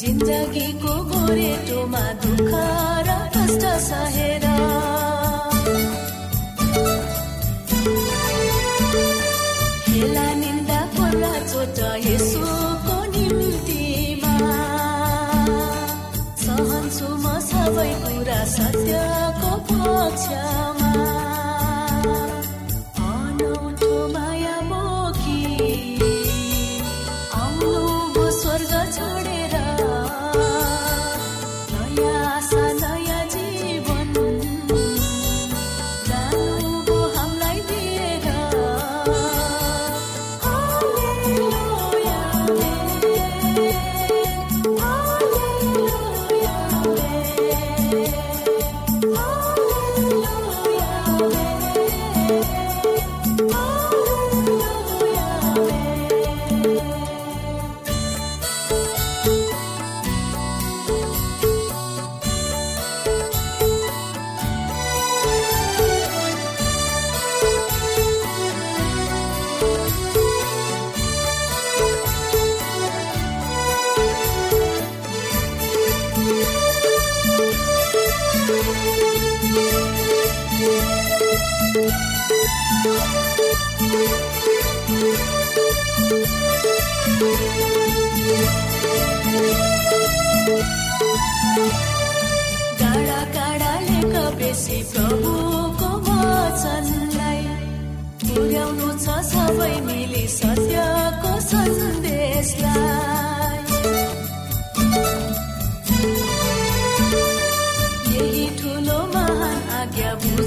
जिन्दगीको गोरेटोमा दुःख र कष्ट सहेर प्रभु आउनु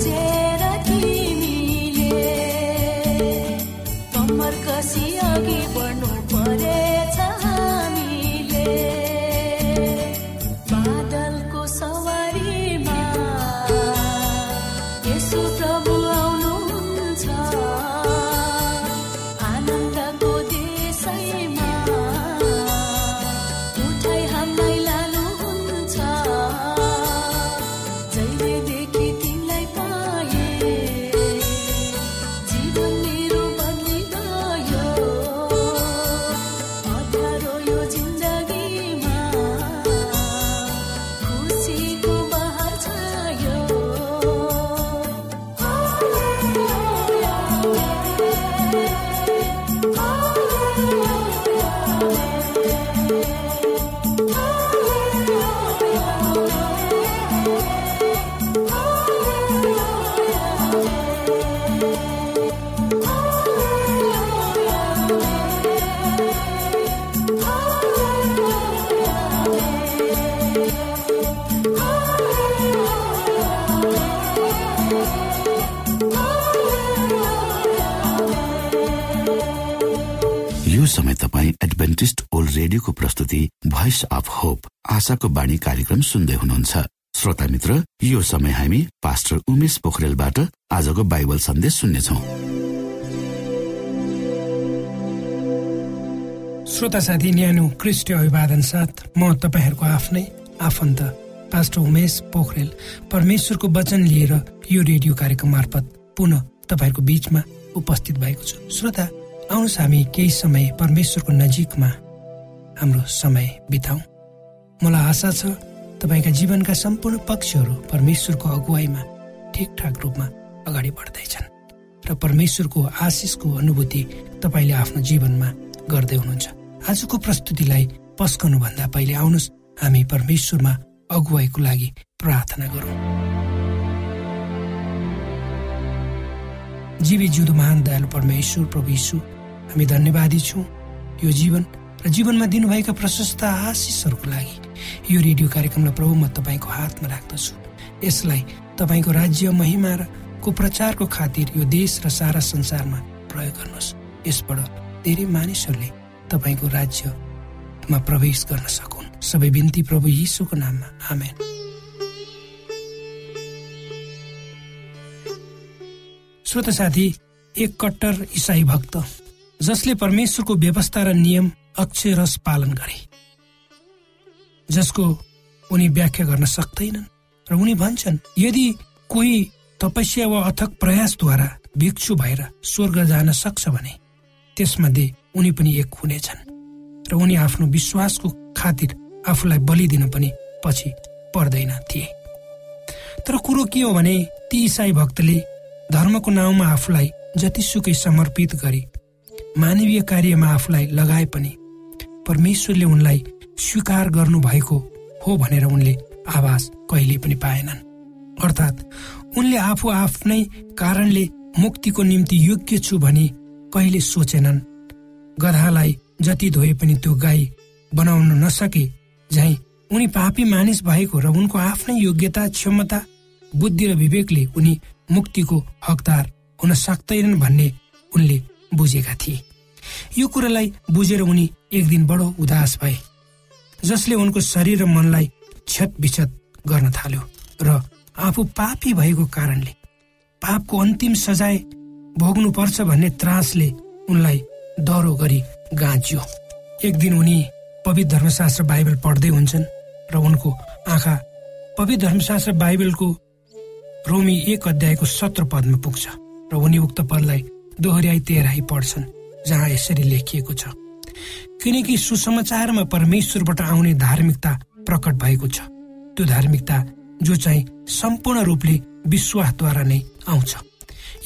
रेडियोको प्रस्तुति भोइस अफ होप आशाको बाणी कार्यक्रम सुन्दै हुनुहुन्छ। श्रोता मित्र यो समय हामी पास्टर उमेश पोखरेलबाट आजको बाइबल सन्देश सुन्नेछौ। श्रोता साथी न्यानो क्रिस्टी अभिवादन साथ म तपाईँहरूको आफ्नै आफन्त पास्टर उमेश पोखरेल। परमेश्वरको वचन लिएर यो रेडियो कार्यक्रम मार्फत पुनः तपाईँहरूको बीचमा उपस्थित भएको छु। श्रोता आउनुहोस् हामी केही समय परमेश्वरको नजिकमा हाम्रो समय बिताउँ। मलाई आशा छ तपाईँका जीवनका सम्पूर्ण पक्षहरू परमेश्वरको अगुवाईमा ठिकठाक रूपमा अगाडि बढ्दैछन् र परमेश्वरको आशिषको अनुभूति तपाईँले आफ्नो जीवनमा गर्दै हुनुहुन्छ। आजको प्रस्तुतिलाई पस्कनुभन्दा पहिले आउनुहोस् हामी परमेश्वरमा अगुवाईको लागि प्रार्थना गरौँ। जीवी जिउँदो महान दयालु परमेश्वर प्रभु यीशु हामी धन्यवादी छौँ। यो जीवन र जीवनमा दिनुभएका प्रशस्त आशिषहरूको लागि यो रेडियो कार्यक्रमलाई प्रभु म तपाईँको हातमा राख्दछु। यसलाई तपाईँको राज्य महिमा र को प्रचारको खातिर यो देश र सारा संसारमा प्रयोग गर्नुहोस्। यसबाट धेरै मानिसहरूले तपाईँको राज्यमा प्रवेश गर्न सकुन्। सबै बिन्ती प्रभु यीशुको नाममा। आमेन। श्रोत साथी एक कट्टर इसाई भक्त जसले परमेश्वरको व्यवस्था र नियम अक्षरस पालन गरे। जसको उनी व्याख्या गर्न सक्दैनन् र उनी भन्छन् यदि कोही तपस्या वा अथक प्रयासद्वारा भिक्षु भएर स्वर्ग जान सक्छ भने त्यसमध्ये उनी पनि एक हुनेछन् र उनी आफ्नो विश्वासको खातिर आफूलाई बलि दिन पनि पछि पर्दैन थिए। तर कुरो के हो भने ती इसाई भक्तले धर्मको नाउँमा आफूलाई जतिसुकै समर्पित गरी मानवीय कार्यमा आफूलाई लगाए पनि परमेश्वरले उनलाई स्वीकार गर्नु भएको हो भनेर उनले आवाज कहिले पनि पाएनन्। अर्थात् उनले आफू आफ्नै कारणले मुक्तिको निम्ति योग्य छु भनी कहिले सोचेनन्। गधालाई जति धोए पनि त्यो गाई बनाउन नसके झै उनी पापी मानिस भएको र उनको आफ्नै योग्यता क्षमता बुद्धि र विवेकले उनी मुक्तिको हकदार हुन सक्दैनन् भन्ने उनले बुझेका थिए। यो कुरालाई बुझेर उनी एक दिन बडो उदास भए जसले उनको शरीर र मनलाई क्षत विक्षत गर्न थाल्यो र आफू पापी भएको कारणले पापको अन्तिम सजाय भोग्नु पर्छ भन्ने त्रासले उनलाई डह्रो गरी गाँचियो। एक दिन उनी पवित्र धर्मशास्त्र बाइबल पढ्दै हुन्छन् र उनको आँखा पवित्र धर्मशास्त्र बाइबलको रोमी एक अध्यायको सत्र पदमा पुग्छ र उनी उक्त पदलाई दोहोऱ्याई तेह्राई पढ्छन् जहाँ यसरी लेखिएको छ। किनकि सुसमाचारमा परमेश्वरबाट आउने धार्मिकता प्रकट भएको छ। त्यो धार्मिकता जो चाहिँ सम्पूर्ण रूपले विश्वासद्वारा नै आउँछ।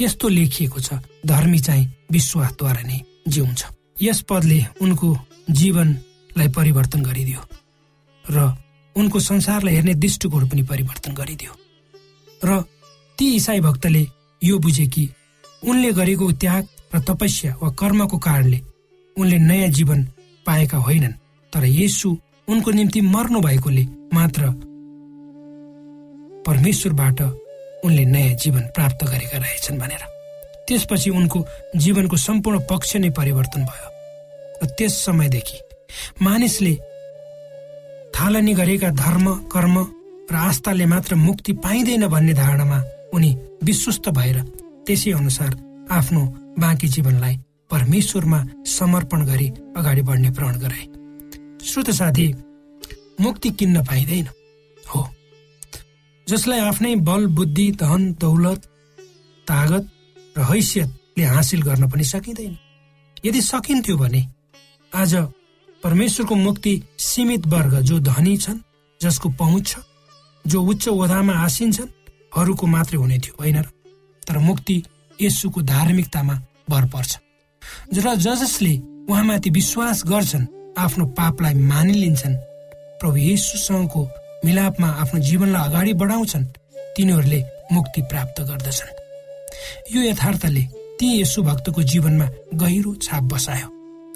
यस्तो लेखिएको छ धर्मी चाहिँ विश्वासद्वारा नै जिउँछ। यस पदले उनको जीवनलाई परिवर्तन गरिदियो र उनको संसारलाई हेर्ने दृष्टिकोण पनि परिवर्तन गरिदियो। र ती इसाई भक्तले यो बुझे कि उनले गरेको त्याग र तपस्या वा कर्मको कारणले उनले नयाँ जीवन पाएका होइनन् तर यसु उनको निम्ति मर्नु भएकोले मात्र परमेश्वरबाट उनले नयाँ जीवन प्राप्त गरेका रहेछन् भनेर। त्यसपछि उनको जीवनको सम्पूर्ण पक्ष नै परिवर्तन भयो। र त्यस समयदेखि मानिसले थालनी गरेका धर्म कर्म र आस्थाले मात्र मुक्ति पाइँदैन भन्ने धारणामा उनी विश्वस्त भएर त्यसै अनुसार आफ्नो बाँकी जीवनलाई परमेश्वरमा समर्पण गरी अगाडि बढ्ने प्रण गराए। श्रोत साथी मुक्ति किन्न पाइँदैन। हो। जसलाई आफ्नै बल बुद्धि धन दौलत तागत र हैसियतले हासिल गर्न पनि सकिँदैन। यदि सकिन्थ्यो भने आज परमेश्वरको मुक्ति सीमित वर्ग जो धनी छन् जसको पहुँच छ जो उच्च ओधामा आसिन्छन् अरूको मात्रै हुने थियो होइन तर मुक्ति यसुको धार्मिकतामा भर पर्छ। र ज जसले उहाँमाथि विश्वास गर्छन् आफ्नो पापलाई मानिलिन्छन्। प्रभु येसुसँगको मिलापमा आफ्नो जीवनलाई अगाडि बढाउँछन् तिनीहरूले मुक्ति प्राप्त गर्दछन्। यो यथार्थले ती यसु भक्तको जीवनमा गहिरो छाप बसायो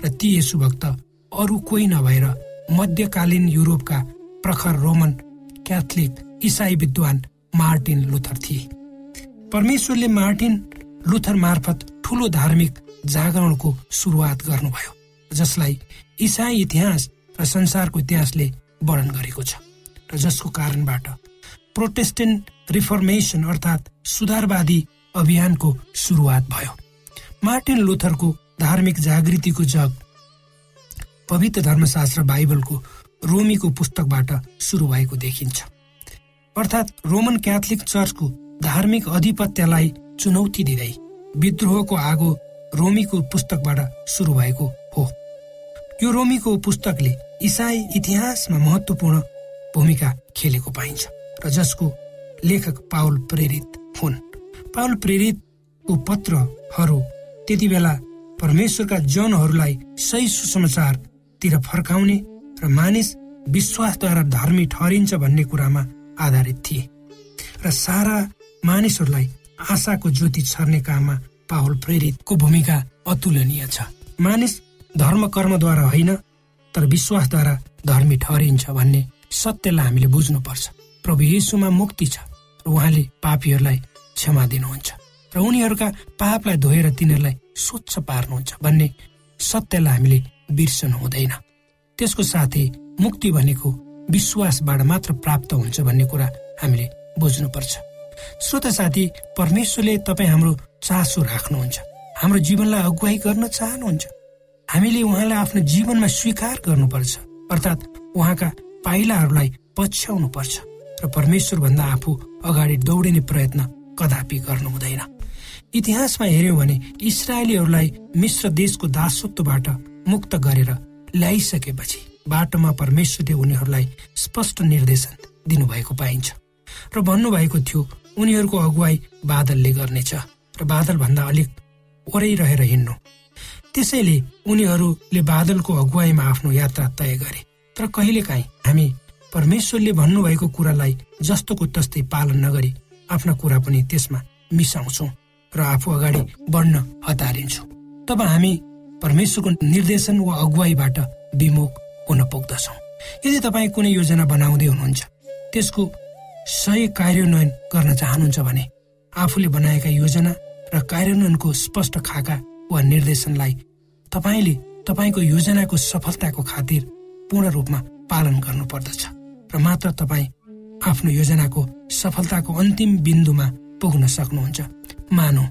र ती यसु भक्त अरू कोही नभएर मध्यकालीन युरोपका प्रखर रोमन क्याथलिक इसाई विद्वान मार्टिन लुथर थिए। परमेश्वरले मार्टिन लुथर मार्फत ठुलो धार्मिक जागरणको सुरुवात गर्नुभयो जसलाई इसाई इतिहास र संसारको इतिहासले वर्णन गरेको छ र जसको कारणबाट प्रोटेस्टेन्ट रिफर्मेसन अर्थात् सुधारवादी अभियानको सुरुवात भयो। मार्टिन लुथरको धार्मिक जागृतिको जग पवित्र धर्मशास्त्र बाइबलको रोमीको पुस्तकबाट सुरु भएको देखिन्छ। अर्थात् रोमन क्याथोलिक चर्चको धार्मिक अधिपत्यलाई चुनौती दिँदै विद्रोहको आगो रोमीको पुस्तकबाट सुरु भएको हो। यो रोमीको पुस्तकले इसाई इतिहासमा महत्वपूर्ण भूमिका खेलेको पाइन्छ र जसको लेखक पाउल प्रेरित हुन्। पाउल प्रेरितको पत्रहरू त्यति बेला परमेश्वरका जनहरूलाई सही सुसमाचारतिर फर्काउने र मानिस विश्वासद्वारा धर्मी ठहरिन्छ भन्ने कुरामा आधारित थिए। र सारा मानिसहरूलाई आशाको ज्योति छर्ने काममा पाहुल प्रेरितको भूमिका अतुलनीय छ। मानिस धर्म कर्मद्वारा होइन तर विश्वासद्वारा धर्मी ठहरिन्छ भन्ने सत्यलाई हामीले बुझ्नुपर्छ। प्रभु येसुमा मुक्ति छ र उहाँले पापीहरूलाई क्षमा दिनुहुन्छ र उनीहरूका पापलाई धोएर तिनीहरूलाई स्वच्छ पार्नुहुन्छ भन्ने सत्यलाई हामीले बिर्सनु हुँदैन। त्यसको साथै मुक्ति भनेको विश्वासबाट मात्र प्राप्त हुन्छ भन्ने कुरा हामीले बुझ्नुपर्छ। श्रोता साथी परमेश्वरले तपाईँ हाम्रो चासो राख्नुहुन्छ। हाम्रो जीवनलाई अगुवाई गर्न चाहनुहुन्छ। हामीले उहाँलाई आफ्नो जीवनमा स्वीकार गर्नुपर्छ। अर्थात् उहाँका पाइलाहरूलाई पछ्याउनु पर्छ र परमेश्वर भन्दा आफू अगाडि दौडिने प्रयत्न कदापि गर्नु हुँदैन। इतिहासमा हेर्यौँ भने इसरायलीहरूलाई मिश्र देशको दासत्वबाट मुक्त गरेर ल्याइसकेपछि बाटोमा परमेश्वरले उनीहरूलाई स्पष्ट निर्देशन दिनुभएको पाइन्छ। र भन्नुभएको थियो उनीहरूको अगुवाई बादलले गर्नेछ। र बादल भन्दा अलिक ओरै रहेर हिँड्नु। त्यसैले उनीहरूले बादलको अगुवाईमा आफ्नो यात्रा तय गरे। तर कहिलेकाहीँ हामी परमेश्वरले भन्नुभएको कुरालाई जस्तोको तस्तै पालन नगरी आफ्ना कुरा पनि त्यसमा मिसाउँछौँ र आफू अगाडि बढ्न हतारिन्छौँ। तब हामी परमेश्वरको निर्देशन वा अगुवाईबाट विमुख हुन पुग्दछौँ। यदि तपाईँ कुनै योजना बनाउँदै हुनुहुन्छ त्यसको सही कार्यान्वयन गर्न चाहनुहुन्छ भने आफूले बनाएका योजना र कार्यान्वयनको स्पष्ट खाका वा निर्देशनलाई तपाईँले तपाईँको योजनाको सफलताको खातिर पूर्ण रूपमा पालन गर्नु पर्दछ र मात्र तपाईँ आफ्नो योजनाको सफलताको अन्तिम बिन्दुमा पुग्न सक्नुहुन्छ। मानौ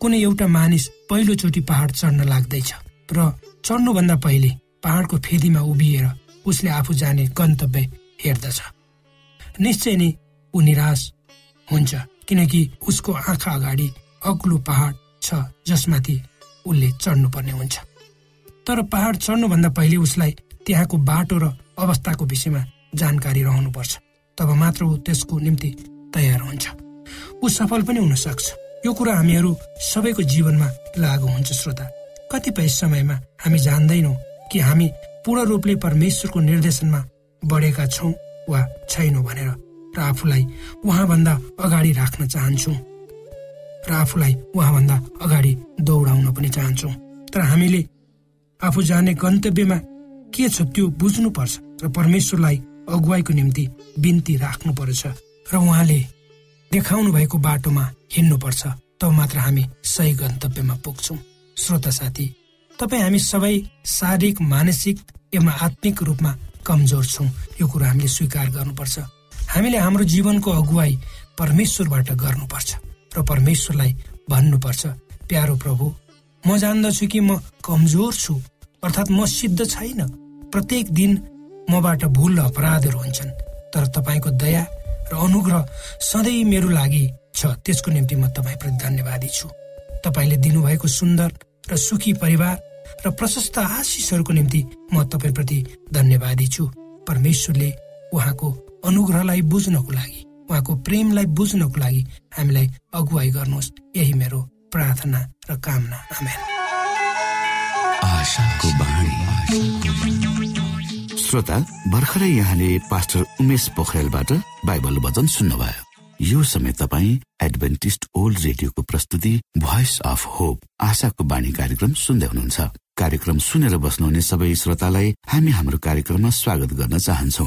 कुनै एउटा मानिस पहिलोचोटि पहाड चढ्न लाग्दैछ र चढ्नुभन्दा पहिले पहाडको फेदीमा उभिएर उसले आफू जाने गन्तव्य हेर्दछ। निश्चय नै ऊ निराश हुन्छ किनकि उसको आँखा अगाडि अग्लो पहाड छ जसमाथि उसले चढ्नुपर्ने हुन्छ। तर पहाड चढ्नुभन्दा पहिले उसलाई त्यहाँको बाटो र अवस्थाको विषयमा जानकारी रहनुपर्छ। तब मात्र ऊ त्यसको निम्ति तयार हुन्छ। ऊ सफल पनि हुन सक्छ। यो कुरा हामीहरू सबैको जीवनमा लागु हुन्छ श्रोता। कतिपय समयमा हामी जान्दैनौँ कि हामी पूर्ण रूपले परमेश्वरको निर्देशनमा बढेका छौँ वा छैनौँ भनेर र आफूलाई उहाँभन्दा अगाडि राख्न चाहन्छौँ। र आफूलाई उहाँभन्दा अगाडि दौडाउन पनि चाहन्छौँ। तर हामीले आफू जाने गन्तव्यमा के छ त्यो बुझ्नुपर्छ र परमेश्वरलाई अगुवाईको निम्ति बिन्ती राख्नुपर्छ र उहाँले देखाउनु भएको बाटोमा हिँड्नुपर्छ। तब मात्र हामी सही गन्तव्यमा पुग्छौँ। श्रोता साथी तपाईँ हामी सबै शारीरिक मानसिक एवं आत्मिक रूपमा कमजोर छौँ। यो कुरो हामीले स्वीकार गर्नुपर्छ। हामीले हाम्रो जीवनको अगुवाई परमेश्वरबाट गर्नुपर्छ। र परमेश्वरलाई भन्नुपर्छ। प्यारो प्रभु म जान्दछु कि म कमजोर छु? अर्थात् म सिद्ध छैन। प्रत्येक दिन मबाट भुल र अपराधहरू हुन्छन्। तर तपाईँको दया र अनुग्रह सधैँ मेरो लागि छ। त्यसको निम्ति म तपाईँप्रति धन्यवादी छु। तपाईँले दिनुभएको सुन्दर र सुखी परिवार र प्रशस्त आशिषहरूको निम्ति म तपाईँप्रति धन्यवादी छु। परमेश्वरले उहाँको अनुग्रहलाई बुझ्नको लागि उहाँको प्रेमलाई बुझ्नको लागि हामीलाई अगुवाई गर्नुहोस्। यही मेरो प्रार्थना र कामना। श्रोता भर्खरै यहाँले पास्टर उमेश पोखरेलबाट बाइबल वचन सुन्नुभयो। यो समय तपाईँ एडभेन्टिस्ट ओल्ड रेडियोको प्रस्तुति भोइस अफ होप आशाको बाणी कार्यक्रम सुन्दै हुनुहुन्छ। कार्यक्रम सुनेर बस्नुहुने सबै श्रोतालाई हामी हाम्रो कार्यक्रममा स्वागत गर्न चाहन्छौ।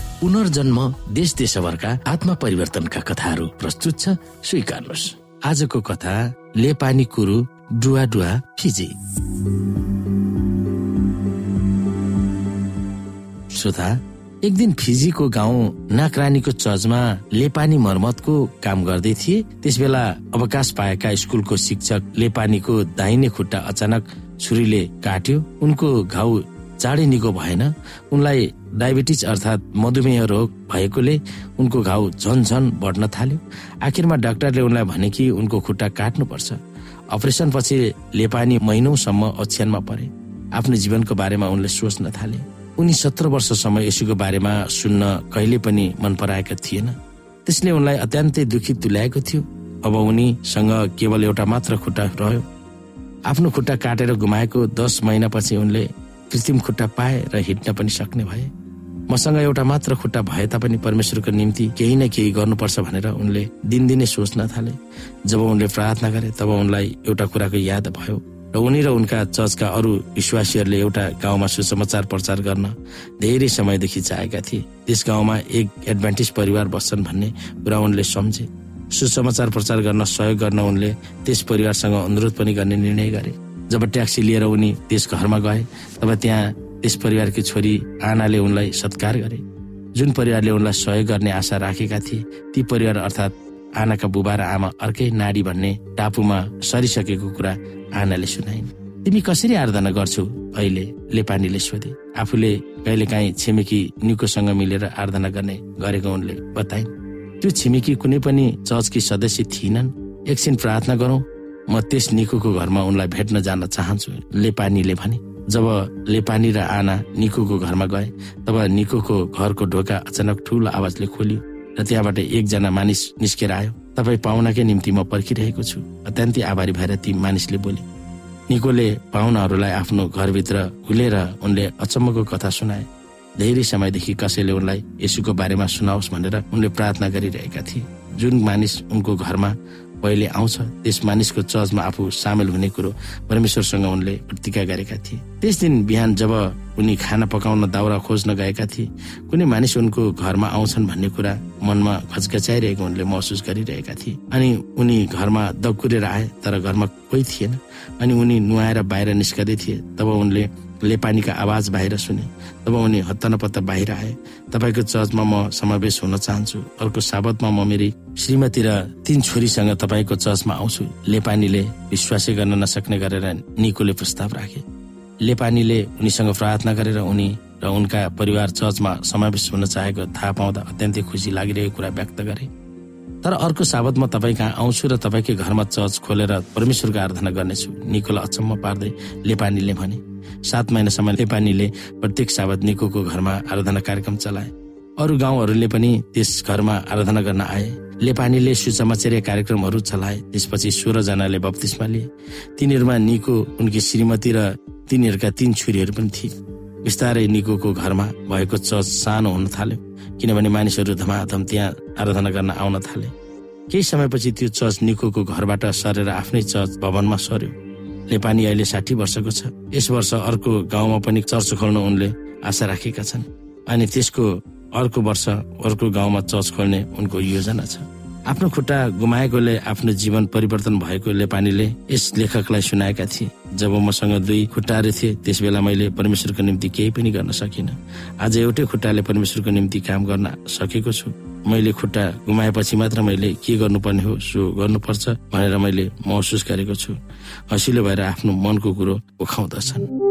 पुनर्जन्म देश देशभरका आत्मा परिवर्तनका कथाहरू प्रस्तुत छ। स्वीकार्नुहोस्। आजको कथा लेपानी कुरु डुवा डुवा फिजी। श्रोता एक दिन फिजीको गाउँ नाकरानीको चर्चमा लेपानी मर्मतको काम गर्दै थिए। त्यस बेला अवकाश पाएका स्कुलको शिक्षक लेपानीको दाहिने खुट्टा अचानक छुरीले काट्यो। उनको घाउ चाँडै निको भएन। उनलाई डायबिटिज अर्थात् मधुमेह रोग भएकोले उनको घाउ झन झन बढ्न थाल्यो। आखिरमा डाक्टरले उनलाई भने कि उनको खुट्टा काट्नुपर्छ। अपरेसन पछि लेपानी महिनौसम्म ओछ्यानमा परे। आफ्नो जीवनको बारेमा उनले सोच्न थाले। उनी सत्र वर्षसम्म यसुको बारेमा सुन्न कहिले पनि मन पराएका थिएन। त्यसले उनलाई अत्यन्तै दुखित तुल्याएको थियो। अब उनीसँग केवल एउटा मात्र खुट्टा रह्यो। आफ्नो खुट्टा काटेर गुमाएको दस महिनापछि उनले कृत्रिम खुट्टा पाए र हिँड्न पनि सक्ने भए। मसँग एउटा मात्र खुट्टा भए तापनि परमेश्वरको निम्ति केही न केही गर्नुपर्छ भनेर उनले दिनदिनै सोच्न थाले। जब उनले प्रार्थना गरे तब उनलाई एउटा कुराको याद भयो र उनी र उनका चर्चका अरू विश्वासीहरूले एउटा गाउँमा सुसमाचार प्रचार गर्न धेरै समयदेखि चाहेका थिए। त्यस गाउँमा एक एडभान्टेज परिवार बस्छन् भन्ने कुरा उनले सम्झे। सुसमाचार प्रचार गर्न सहयोग गर्न उनले त्यस परिवारसँग अनुरोध पनि गर्ने निर्णय गरे। जब ट्याक्सी लिएर उनी त्यस घरमा गए तब त्यहाँ त्यस परिवारकी छोरी आनाले उनलाई सत्कार गरे। जुन परिवारले उनलाई सहयोग गर्ने आशा राखेका थिए ती परिवार अर्थात् आनाका बुबा र आमा अर्कै नाडी भन्ने टापुमा सरिसकेको कुरा आनाले सुनाइन्। तिमी कसरी आराधना गर्छौ? अहिले लेपानीले सोधे। आफूले कहिलेकाहीँ छिमेकी निकोसँग मिलेर आराधना गर्ने गरेको उनले बताइन्। त्यो छिमेकी कुनै पनि चर्चकी सदस्य थिएनन्। एकछिन प्रार्थना गरौँ म त्यस निकोको घरमा उनलाई भेट्न जान चाहन्छु लेपानीले भने। जब लेपानी र आना निकोको घरमा गए तब निकोको घरको ढोका अचानक ठुलो आवाजले खोलियो र त्यहाँबाट एकजना मानिस निस्केर आयो। तपाईँ पाहुनाकै निम्ति म पर्खिरहेको छु अत्यन्तै आभारी भएर ती मानिसले बोले निकोले पाहुनाहरूलाई आफ्नो घरभित्र हुलेर उनले अचम्मको कथा सुनाए। धेरै समयदेखि कसैले उनलाई यसुको बारेमा सुनाओस् भनेर उनले प्रार्थना गरिरहेका थिए। जुन मानिस उनको घरमा पहिले आउँछ। त्यस मानिसको चर्चमा आफू सामेल हुने कुरो परमेश्वरसँग उनले प्रतिज्ञा गरेका थिए। त्यस दिन बिहान जब उनी खाना पकाउन दाउरा खोज्न गएका थिए कुनै मानिस उनको घरमा आउँछन् भन्ने कुरा मनमा घचघचाइरहेको उनले महसुस गरिरहेका थिए। अनि उनी घरमा दगुरेर आए तर घरमा कोही थिएन। अनि उनी नुहाएर बाहिर निस्कदै थिए। तब उनले लेपानीका आवाज बाहिर सुने। तब उनी हत्ता बाहिर आए। तपाईँको चर्चमा म समावेश हुन चाहन्छु। अर्को साबतमा म मेरी श्रीमती र तीन छोरीसँग तपाईँको चर्चमा आउँछु। लेपानीले विश्वासै गर्न नसक्ने गरेर निकोले प्रस्ताव राखे। लेपानीले उनीसँग प्रार्थना गरेर उनी र उनका परिवार चर्चमा समावेश हुन चाहेको थाहा पाउँदा अत्यन्तै खुसी लागिरहेको कुरा व्यक्त गरे। तर अर्को साबतमा तपाईँ कहाँ आउँछु र तपाईँकै घरमा चर्च खोलेर परमेश्वरको आराधना गर्नेछु। निकोलाई अचम्म पार्दै लेपानीले भने सात महिनासम्म नेपालीले प्रत्येक साबत निकोको घरमा आराधना कार्यक्रम चलाए। अरू गाउँहरूले पनि त्यस घरमा आराधना गर्न आए। लेपानीले सुसमाचार कार्यक्रमहरू चलाए। त्यसपछि सोह्रजनाले बत्तिसमा लिए। तिनीहरूमा निको उनकी श्रीमती र तिनीहरूका तीन छोरीहरू पनि थिए। बिस्तारै निकोको घरमा भएको चर्च सानो हुन थाल्यो। किनभने मानिसहरू धमाधम त्यहाँ आराधना गर्न आउन थाले। केही समयपछि त्यो चर्च निकोको घरबाट सरेर आफ्नै चर्च भवनमा सर्यो। नेपाली अहिले साठी वर्षको छ। यस वर्ष अर्को गाउँमा पनि चर्च खोल्न उनले आशा राखेका छन्। अनि त्यसको अर्को वर्ष अर्को गाउँमा चर्च खोल्ने उनको योजना छ। आफ्नो खुट्टा गुमाएकोले आफ्नो जीवन परिवर्तन भएको लेपानीले यस लेखकलाई सुनाएका थिए। जब मसँग दुई खुट्टाहरू थिए त्यस बेला मैले परमेश्वरको निम्ति केही पनि गर्न सकिनँ। आज एउटै खुट्टाले परमेश्वरको निम्ति काम गर्न सकेको छु। मैले खुट्टा गुमाएपछि मात्र मैले के गर्नुपर्ने हो सो गर्नुपर्छ भनेर मैले महसुस गरेको छु। हसिलो भएर आफ्नो मनको कुरो उखाउँदछन्।